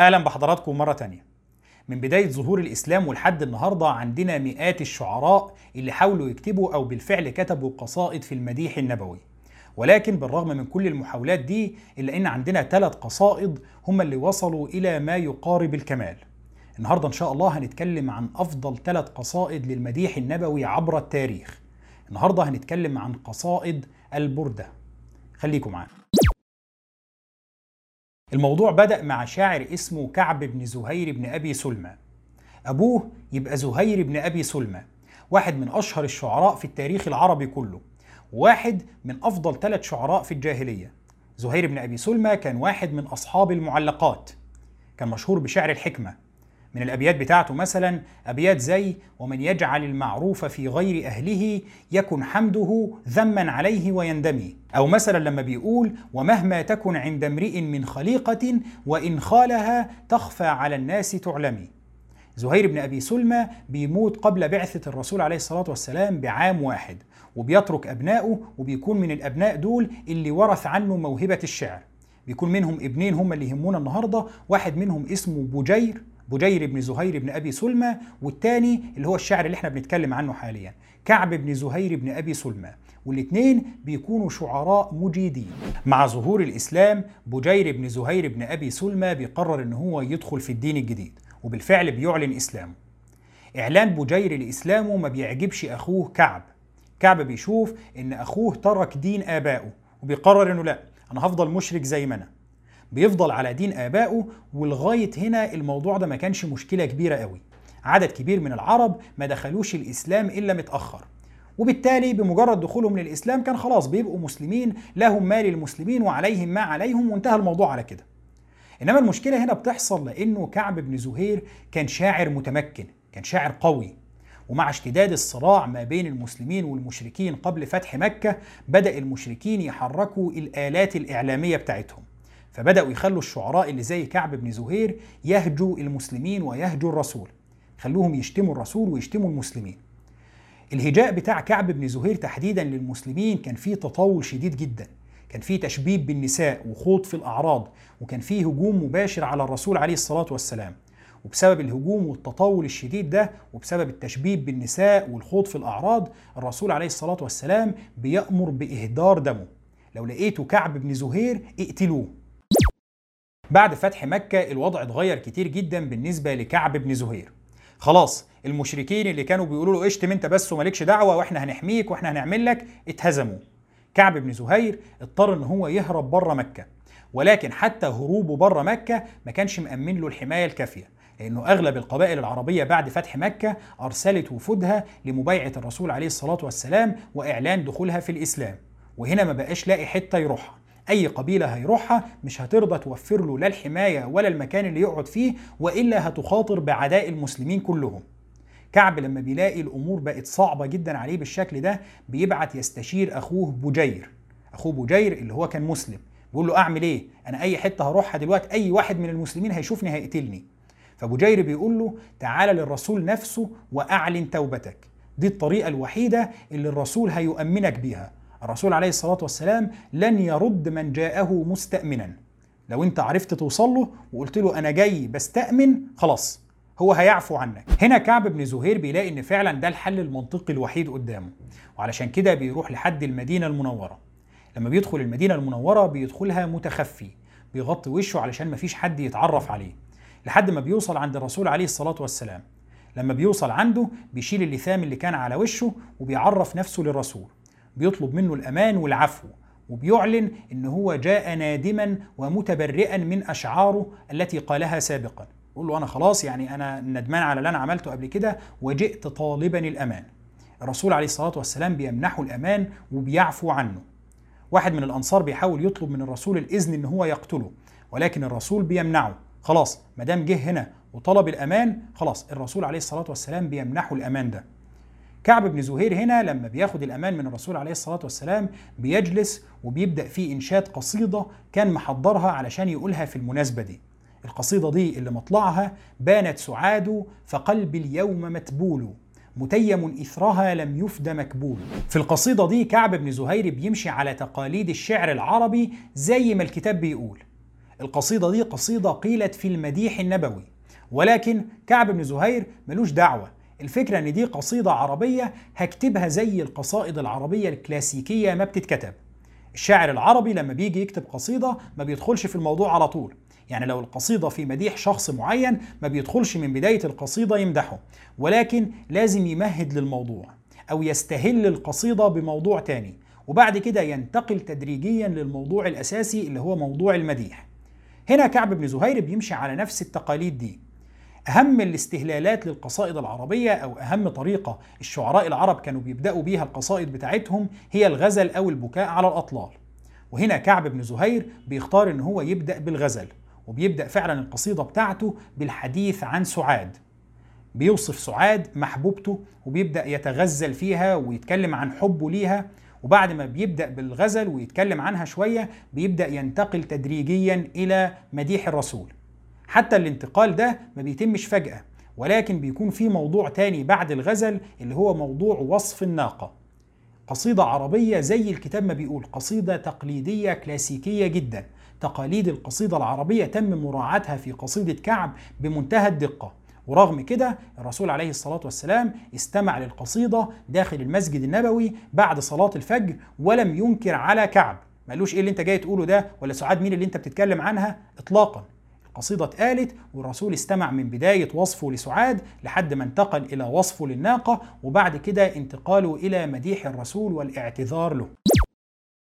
أهلا بحضراتكم مرة تانية. من بداية ظهور الإسلام ولحد النهارده عندنا مئات الشعراء اللي حاولوا يكتبوا أو بالفعل كتبوا قصائد في المديح النبوي. ولكن بالرغم من كل المحاولات دي إلا إن عندنا ثلاث قصائد هم اللي وصلوا إلى ما يقارب الكمال. النهارده إن شاء الله هنتكلم عن أفضل ثلاث قصائد للمديح النبوي عبر التاريخ. النهارده هنتكلم عن قصائد البردة. خليكم معانا. الموضوع بدأ مع شاعر اسمه كعب بن زهير بن أبي سلمى أبوه يبقى زهير بن أبي سلمى واحد من أشهر الشعراء في التاريخ العربي كله واحد من أفضل ثلاث شعراء في الجاهلية. زهير بن أبي سلمى كان واحد من أصحاب المعلقات كان مشهور بشعر الحكمة. من الأبيات بتاعته مثلا أبيات زي ومن يجعل المعروف في غير أهله يكن حمده ذما عليه ويندمي. أو مثلا لما بيقول ومهما تكن عند امرئ من خليقة وإن خالها تخفى على الناس تعلمي. زهير بن أبي سلمى بيموت قبل بعثة الرسول عليه الصلاة والسلام بعام واحد وبيترك أبنائه وبيكون من الأبناء دول اللي ورث عنه موهبة الشعر. بيكون منهم ابنين هم اللي يهمونا النهارده واحد منهم اسمه بجير بجير بن زهير بن أبي سلمى والثاني اللي هو الشاعر اللي إحنا بنتكلم عنه حاليا كعب بن زهير بن أبي سلمى والاثنين بيكونوا شعراء مجيدين. مع ظهور الإسلام بجير بن زهير بن أبي سلمى بيقرر إن هو يدخل في الدين الجديد وبالفعل بيعلن إسلامه. إعلان بجير لاسلامه ما بيعجبش أخوه كعب. كعب بيشوف إن أخوه ترك دين آبائه وبيقرر إنه لا أنا هفضل مشرك زي ما أنا. بيفضل على دين آبائه ولغاية هنا الموضوع ده ما كانش مشكلة كبيرة قوي. عدد كبير من العرب ما دخلوش الإسلام إلا متأخر. وبالتالي بمجرد دخولهم للإسلام كان خلاص بيبقوا مسلمين لهم ما للمسلمين وعليهم ما عليهم وانتهى الموضوع على كده. إنما المشكلة هنا بتحصل لأنه كعب بن زهير كان شاعر متمكن كان شاعر قوي. ومع اشتداد الصراع ما بين المسلمين والمشركين قبل فتح مكة بدأ المشركين يحركوا الآلات الإعلامية بتاعتهم. فبدأوا يخلوا الشعراء اللي زي كعب بن زهير يهجوا المسلمين ويهجوا الرسول. خلوهم يشتموا الرسول ويشتموا المسلمين. الهجاء بتاع كعب بن زهير تحديدا للمسلمين كان فيه تطاول شديد جدا. كان فيه تشبيب بالنساء وخوض في الأعراض وكان فيه هجوم مباشر على الرسول عليه الصلاة والسلام. وبسبب الهجوم والتطاول الشديد ده وبسبب التشبيب بالنساء والخوض في الأعراض الرسول عليه الصلاة والسلام بيأمر بإهدار دمه. لو لقيتوا كعب بن زهير اقتلوه. بعد فتح مكة الوضع اتغير كتير جدا بالنسبة لكعب بن زهير. خلاص المشركين اللي كانوا بيقولوا له اشتم انت بس ومالكش دعوة وإحنا هنحميك وإحنا هنعمل لك اتهزموا. كعب بن زهير اضطر إن هو يهرب بره مكة. ولكن حتى هروبه بره مكة ما كانش مأمن له الحماية الكافية لأنه أغلب القبائل العربية بعد فتح مكة أرسلت وفودها لمبايعة الرسول عليه الصلاة والسلام وإعلان دخولها في الإسلام. وهنا ما بقاش لاقي حتة يروحها. أي قبيلة هيروحها مش هترضى توفر له لا الحماية ولا المكان اللي يقعد فيه وإلا هتخاطر بعداء المسلمين كلهم. كعب لما بيلاقي الأمور بقت صعبة جدا عليه بالشكل ده بيبعت يستشير أخوه بجير. أخوه بجير اللي هو كان مسلم. بيقول له أعمل إيه؟ أنا أي حتة هروحها دلوقتي أي واحد من المسلمين هيشوفني هيقتلني. فبجير بيقول له تعال للرسول نفسه وأعلن توبتك. دي الطريقة الوحيدة اللي الرسول هيؤمنك بيها. الرسول عليه الصلاة والسلام لن يرد من جاءه مستأمنا. لو انت عرفت توصل له وقلت له أنا جاي بستأمن خلاص هو هيعفو عنك. هنا كعب بن زهير بيلاقي إن فعلا ده الحل المنطقي الوحيد قدامه. وعلشان كده بيروح لحد المدينة المنورة. لما بيدخل المدينة المنورة بيدخلها متخفي بيغطي وشه علشان مفيش حد يتعرف عليه. لحد ما بيوصل عند الرسول عليه الصلاة والسلام. لما بيوصل عنده بيشيل اللثام اللي كان على وشه وبيعرف نفسه للرسول. بيطلب منه الأمان والعفو وبيعلن إن هو جاء نادما ومتبرئا من أشعاره التي قالها سابقا. يقول له أنا خلاص يعني أنا ندمان على اللي أنا عملته قبل كده وجئت طالبا الأمان. الرسول عليه الصلاة والسلام بيمنحه الأمان وبيعفو عنه. واحد من الأنصار بيحاول يطلب من الرسول الإذن إن هو يقتله ولكن الرسول بيمنعه. خلاص ما دام جه هنا وطلب الأمان خلاص الرسول عليه الصلاة والسلام بيمنحه الأمان ده. كعب بن زهير هنا لما بياخد الأمان من الرسول عليه الصلاة والسلام بيجلس وبيبدأ في إنشاد قصيدة كان محضرها علشان يقولها في المناسبة دي. القصيدة دي اللي مطلعها بانت سعاد فقلبي اليوم متبول متيم إثرها لم يفد مكبول. في القصيدة دي كعب بن زهير بيمشي على تقاليد الشعر العربي زي ما الكتاب بيقول. القصيدة دي قصيدة قيلت في المديح النبوي ولكن كعب بن زهير ملوش دعوة. الفكرة إن دي قصيدة عربية هكتبها زي القصائد العربية الكلاسيكية ما بتتكتب. الشاعر العربي لما بيجي يكتب قصيدة ما بيدخلش في الموضوع على طول. يعني لو القصيدة في مديح شخص معين ما بيدخلش من بداية القصيدة يمدحه. ولكن لازم يمهد للموضوع أو يستهل القصيدة بموضوع تاني. وبعد كده ينتقل تدريجيا للموضوع الأساسي اللي هو موضوع المديح. هنا كعب بن زهير بيمشي على نفس التقاليد دي. أهم الاستهلالات للقصائد العربية أو أهم طريقة الشعراء العرب كانوا بيبدأوا بيها القصائد بتاعتهم هي الغزل أو البكاء على الأطلال. وهنا كعب بن زهير بيختار إن هو يبدأ بالغزل وبيبدأ فعلا القصيدة بتاعته بالحديث عن سعاد. بيوصف سعاد محبوبته وبيبدأ يتغزل فيها ويتكلم عن حبه ليها وبعد ما بيبدأ بالغزل ويتكلم عنها شوية بيبدأ ينتقل تدريجيا إلى مديح الرسول. حتى الانتقال ده ما بيتمش فجأة ولكن بيكون في موضوع تاني بعد الغزل اللي هو موضوع وصف الناقة. قصيدة عربية زي الكتاب ما بيقول قصيدة تقليدية كلاسيكية جدا. تقاليد القصيدة العربية تم مراعاتها في قصيدة كعب بمنتهى الدقة. ورغم كده الرسول عليه الصلاة والسلام استمع للقصيدة داخل المسجد النبوي بعد صلاة الفجر ولم ينكر على كعب. ما قالوش إيه اللي أنت جاي تقوله ده؟ ولا سعاد مين اللي أنت بتتكلم عنها؟ اطلاقا. القصيدة اتقالت والرسول استمع من بداية وصفه لسعاد لحد ما انتقل إلى وصفه للناقة وبعد كده انتقاله إلى مديح الرسول والاعتذار له.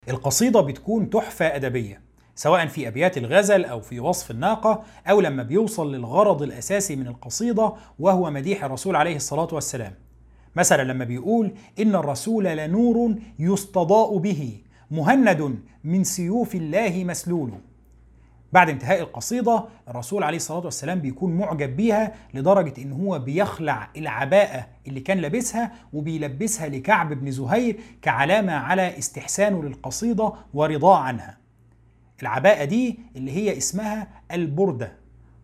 القصيدة بتكون تحفة أدبية سواء في أبيات الغزل أو في وصف الناقة أو لما بيوصل للغرض الأساسي من القصيدة وهو مديح الرسول عليه الصلاة والسلام. مثلا لما بيقول إن الرسول لنور يستضاء به مهند من سيوف الله مسلول. بعد انتهاء القصيدة الرسول عليه الصلاة والسلام بيكون معجب بيها لدرجة إن هو بيخلع العباءة اللي كان لابسها وبيلبسها لكعب بن زهير كعلامة على استحسانه للقصيدة ورضاه عنها. العباءة دي اللي هي اسمها البردة.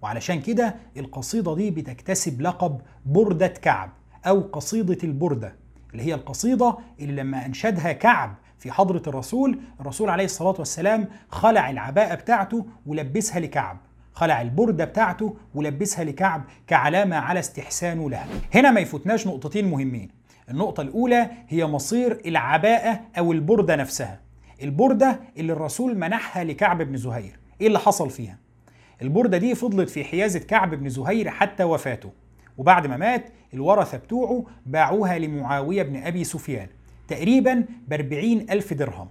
وعلشان كده القصيدة دي بتكتسب لقب بردة كعب أو قصيدة البردة اللي هي القصيدة اللي لما أنشدها كعب في حضرة الرسول الرسول عليه الصلاة والسلام خلع العباءة بتاعته ولبسها لكعب. خلع البردة بتاعته ولبسها لكعب كعلامة على استحسانه لها. هنا ما يفوتناش نقطتين مهمين. النقطة الأولى هي مصير العباءة أو البردة نفسها. البردة اللي الرسول منحها لكعب بن زهير. إيه اللي حصل فيها؟ البردة دي فضلت في حيازة كعب بن زهير حتى وفاته. وبعد ما مات الورثة بتوعه باعوها لمعاوية بن أبي سفيان. تقريبا ب ألف درهم.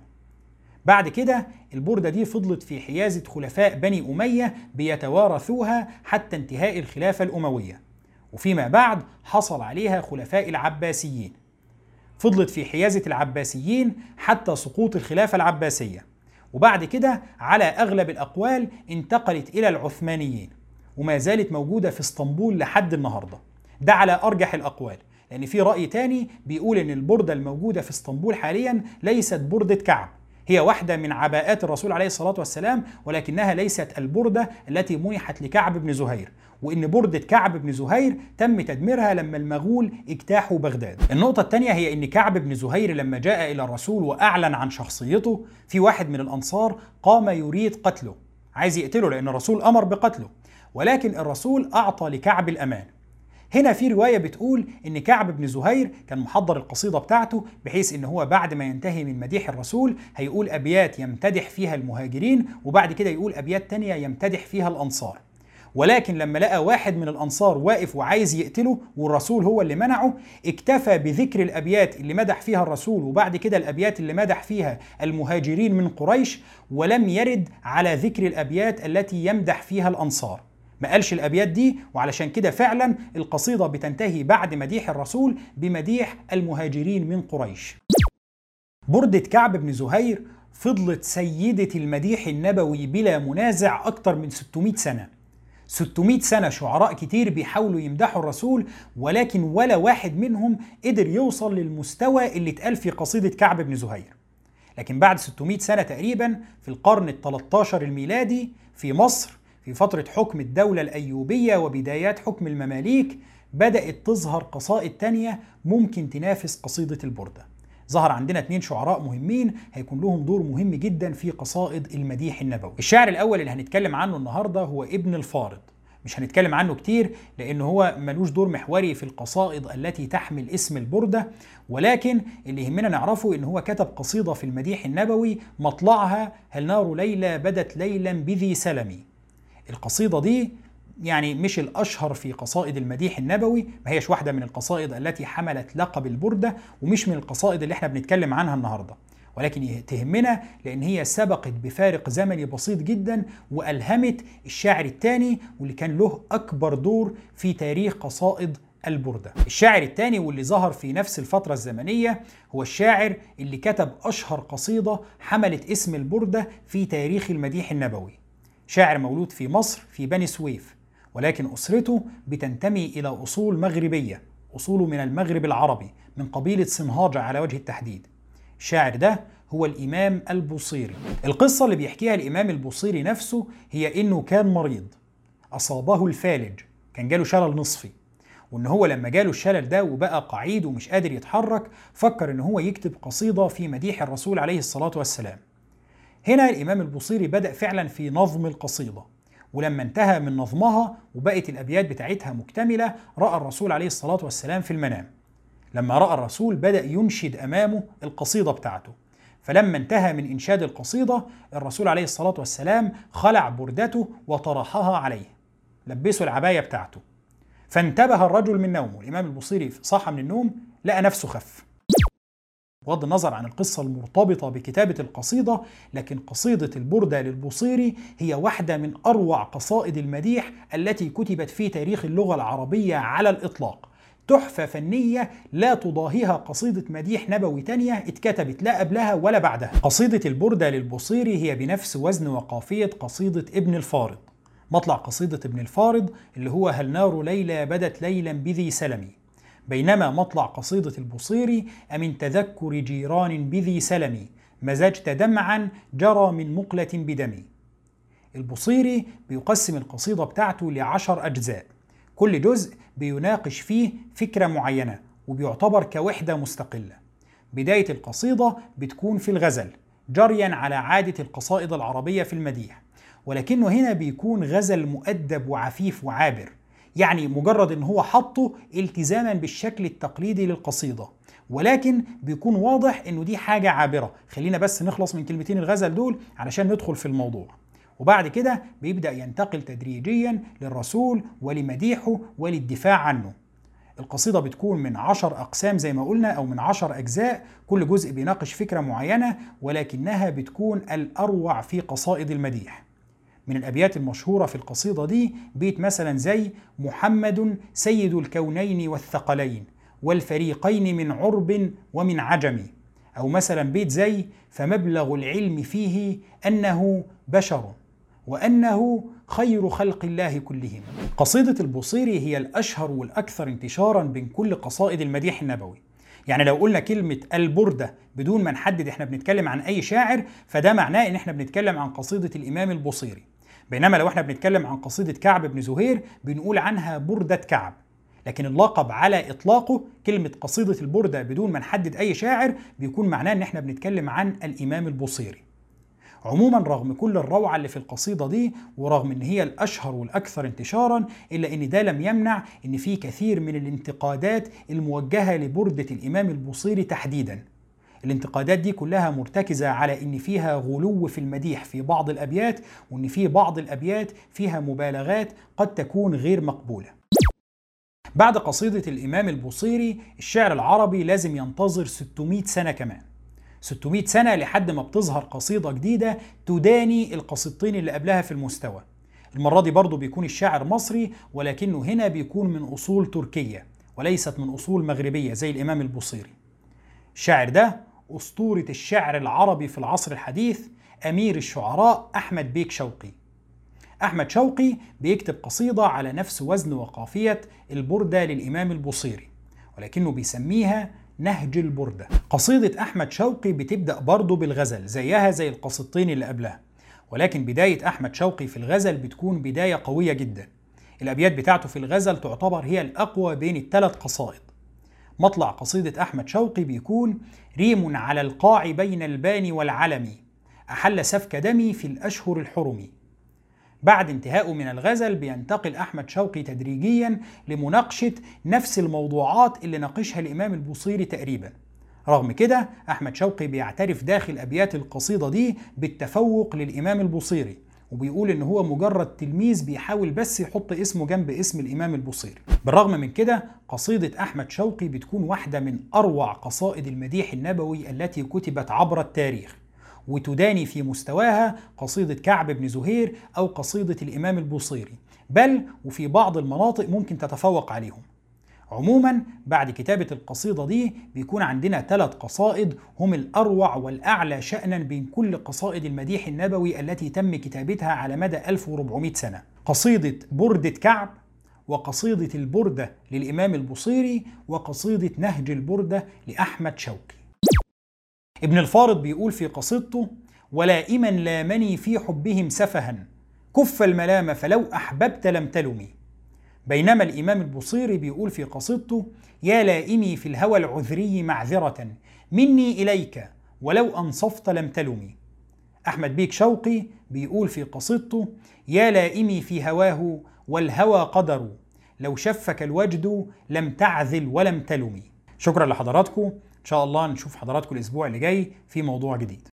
بعد كده البردة دي فضلت في حيازة خلفاء بني أمية بيتوارثوها حتى انتهاء الخلافة الأموية. وفيما بعد حصل عليها خلفاء العباسيين. فضلت في حيازة العباسيين حتى سقوط الخلافة العباسية. وبعد كده على أغلب الأقوال انتقلت إلى العثمانيين. وما زالت موجودة في إسطنبول لحد النهاردة. ده على أرجح الأقوال. لأن في رأي تاني بيقول إن البردة الموجودة في إسطنبول حاليا ليست بردة كعب. هي واحدة من عباءات الرسول عليه الصلاة والسلام ولكنها ليست البردة التي منحت لكعب بن زهير. وإن بردة كعب بن زهير تم تدميرها لما المغول اجتاحوا بغداد. النقطة الثانية هي إن كعب بن زهير لما جاء إلى الرسول وأعلن عن شخصيته في واحد من الأنصار قام يريد قتله. عايز يقتله لأن الرسول أمر بقتله. ولكن الرسول أعطى لكعب الأمان. هنا في رواية بتقول إن كعب بن زهير كان محضر القصيدة بتاعته بحيث إن هو بعد ما ينتهي من مديح الرسول هيقول أبيات يمتدح فيها المهاجرين وبعد كده يقول أبيات تانية يمتدح فيها الأنصار. ولكن لما لقى واحد من الأنصار واقف وعايز يقتله والرسول هو اللي منعه اكتفى بذكر الأبيات اللي مدح فيها الرسول وبعد كده الأبيات اللي مدح فيها المهاجرين من قريش ولم يرد على ذكر الأبيات التي يمدح فيها الأنصار. ما قالش الأبيات دي وعلشان كده فعلا القصيدة بتنتهي بعد مديح الرسول بمديح المهاجرين من قريش. بردة كعب بن زهير فضلت سيدة المديح النبوي بلا منازع أكتر من 600 سنة. 600 سنة شعراء كتير بيحاولوا يمدحوا الرسول ولكن ولا واحد منهم قدر يوصل للمستوى اللي اتقال في قصيدة كعب بن زهير. لكن بعد 600 سنة تقريبا في القرن ال 13 الميلادي في مصر في فترة حكم الدولة الأيوبية وبدايات حكم المماليك بدأت تظهر قصائد تانية ممكن تنافس قصيدة البردة. ظهر عندنا اثنين شعراء مهمين هيكون لهم دور مهم جدا في قصائد المديح النبوي. الشاعر الأول اللي هنتكلم عنه النهارده هو ابن الفارض. مش هنتكلم عنه كتير لأنه هو ملوش دور محوري في القصائد التي تحمل اسم البردة ولكن اللي يهمنا نعرفه إن هو كتب قصيدة في المديح النبوي مطلعها هل نار ليلى بدت ليلا بذي سلمي. القصيدة دي يعني مش الأشهر في قصائد المديح النبوي ما هيش واحدة من القصائد التي حملت لقب البردة ومش من القصائد اللي إحنا بنتكلم عنها النهارده. ولكن تهمنا لأن هي سبقت بفارق زمني بسيط جدا وألهمت الشاعر الثاني واللي كان له أكبر دور في تاريخ قصائد البردة. الشاعر الثاني واللي ظهر في نفس الفترة الزمنية هو الشاعر اللي كتب أشهر قصيدة حملت اسم البردة في تاريخ المديح النبوي. شاعر مولود في مصر في بني سويف ولكن أسرته بتنتمي إلى أصول مغربية أصوله من المغرب العربي من قبيلة صنهاجة على وجه التحديد. الشاعر ده هو الإمام البوصيري. القصة اللي بيحكيها الإمام البوصيري نفسه هي إنه كان مريض أصابه الفالج كان جاله شلل نصفي. وإن هو لما جاله الشلل ده وبقى قعيد ومش قادر يتحرك فكر إن هو يكتب قصيدة في مديح الرسول عليه الصلاة والسلام. هنا الإمام البوصيري بدأ فعلا في نظم القصيدة ولما انتهى من نظمها وبقت الأبيات بتاعتها مكتملة رأى الرسول عليه الصلاة والسلام في المنام. لما رأى الرسول بدأ ينشد أمامه القصيدة بتاعته. فلما انتهى من إنشاد القصيدة الرسول عليه الصلاة والسلام خلع بردته وطرحها عليه. لبسه العباية بتاعته. فانتبه الرجل من نومه. الإمام البصيري صحى من النوم لقى نفسه خف. بغض النظر عن القصة المرتبطة بكتابة القصيدة لكن قصيدة البردة للبصيري هي واحدة من أروع قصائد المديح التي كتبت في تاريخ اللغة العربية على الإطلاق. تحفة فنية لا تضاهيها قصيدة مديح نبوي تانية اتكتبت لا قبلها ولا بعدها. قصيدة البردة للبصيري هي بنفس وزن وقافية قصيدة ابن الفارض. مطلع قصيدة ابن الفارض اللي هو هل نار ليلى بدت ليلا بذي سلمي بينما مطلع قصيدة البصيري أمن تذكر جيران بذي سلمي مزجت دمعا جرى من مقلة بدمي البصيري بيقسم القصيدة بتاعته لعشر أجزاء. كل جزء بيناقش فيه فكرة معينة وبيعتبر كوحدة مستقلة. بداية القصيدة بتكون في الغزل جريا على عادة القصائد العربية في المديح. ولكنه هنا بيكون غزل مؤدب وعفيف وعابر. يعني مجرد إن هو حطه التزاما بالشكل التقليدي للقصيدة. ولكن بيكون واضح إنه دي حاجة عابرة. خلينا بس نخلص من كلمتين الغزل دول علشان ندخل في الموضوع. وبعد كده بيبدأ ينتقل تدريجيا للرسول ولمديحه وللدفاع عنه. القصيدة بتكون من عشر أقسام زي ما قلنا أو من عشر أجزاء. كل جزء بيناقش فكرة معينة ولكنها بتكون الأروع في قصائد المديح. من الأبيات المشهورة في القصيدة دي بيت مثلا زي محمد سيد الكونين والثقلين والفريقين من عرب ومن عجم أو مثلا بيت زي فمبلغ العلم فيه أنه بشر وأنه خير خلق الله كلهم. قصيدة البصيري هي الأشهر والأكثر انتشارا بين كل قصائد المديح النبوي. يعني لو قلنا كلمة البردة بدون ما نحدد إحنا بنتكلم عن أي شاعر فده معناه إن إحنا بنتكلم عن قصيدة الإمام البصيري بينما لو إحنا بنتكلم عن قصيدة كعب بن زهير بنقول عنها بردة كعب. لكن اللقب على إطلاقه كلمة قصيدة البردة بدون ما نحدد أي شاعر بيكون معناه إن إحنا بنتكلم عن الإمام البصيري عموما رغم كل الروعة اللي في القصيدة دي ورغم إن هي الأشهر والأكثر انتشارا إلا إن ده لم يمنع إن في كثير من الانتقادات الموجهة لبردة الإمام البوصيري تحديدا. الانتقادات دي كلها مرتكزة على إن فيها غلو في المديح في بعض الأبيات وإن في بعض الأبيات فيها مبالغات قد تكون غير مقبولة. بعد قصيدة الإمام البوصيري الشعر العربي لازم ينتظر 600 سنة كمان. 600 سنة لحد ما بتظهر قصيدة جديدة تداني القصيدتين اللي قبلها في المستوى. المرة دي برضو بيكون الشاعر مصري ولكنه هنا بيكون من أصول تركية وليست من أصول مغربية زي الإمام البوصيري. الشاعر ده أسطورة الشعر العربي في العصر الحديث أمير الشعراء أحمد بيك شوقي. أحمد شوقي بيكتب قصيدة على نفس وزن وقافية البردة للإمام البوصيري ولكنه بيسميها نهج البردة. قصيدة أحمد شوقي بتبدأ برضه بالغزل زيها زي القصيدتين اللي قبلها. ولكن بداية أحمد شوقي في الغزل بتكون بداية قوية جدا. الأبيات بتاعته في الغزل تعتبر هي الأقوى بين الثلاث قصائد. مطلع قصيدة أحمد شوقي بيكون ريم على القاع بين البان والعلم أحل سفك دمي في الأشهر الحرم بعد انتهائه من الغزل بينتقل أحمد شوقي تدريجيا لمناقشة نفس الموضوعات اللي ناقشها الإمام البوصيري تقريبا. رغم كده أحمد شوقي بيعترف داخل أبيات القصيدة دي بالتفوق للإمام البوصيري وبيقول إن هو مجرد تلميذ بيحاول بس يحط اسمه جنب اسم الإمام البوصيري. بالرغم من كده قصيدة أحمد شوقي بتكون واحدة من أروع قصائد المديح النبوي التي كتبت عبر التاريخ. وتداني في مستواها قصيدة كعب بن زهير أو قصيدة الإمام البوصيري. بل وفي بعض المناطق ممكن تتفوق عليهم. عموما بعد كتابة القصيدة دي بيكون عندنا ثلاث قصائد هم الأروع والأعلى شأنا بين كل قصائد المديح النبوي التي تم كتابتها على مدى 1400 سنة. قصيدة بردة كعب وقصيدة البردة للإمام البصيري وقصيدة نهج البردة لأحمد شوقي. ابن الفارض بيقول في قصيدته ولائما لامني في حبهم سفها كف الملام فلو أحببت لم تلمي. بينما الإمام البصيري بيقول في قصيدته يا لائمي في الهوى العذري معذرة مني إليك ولو أنصفت لم تلمي. أحمد بيك شوقي بيقول في قصيدته يا لائمي في هواه والهوى قدر لو شفك الوجد لم تعذل ولم تلمي. شكرا لحضراتكم. إن شاء الله نشوف حضراتكم الأسبوع اللي جاي في موضوع جديد.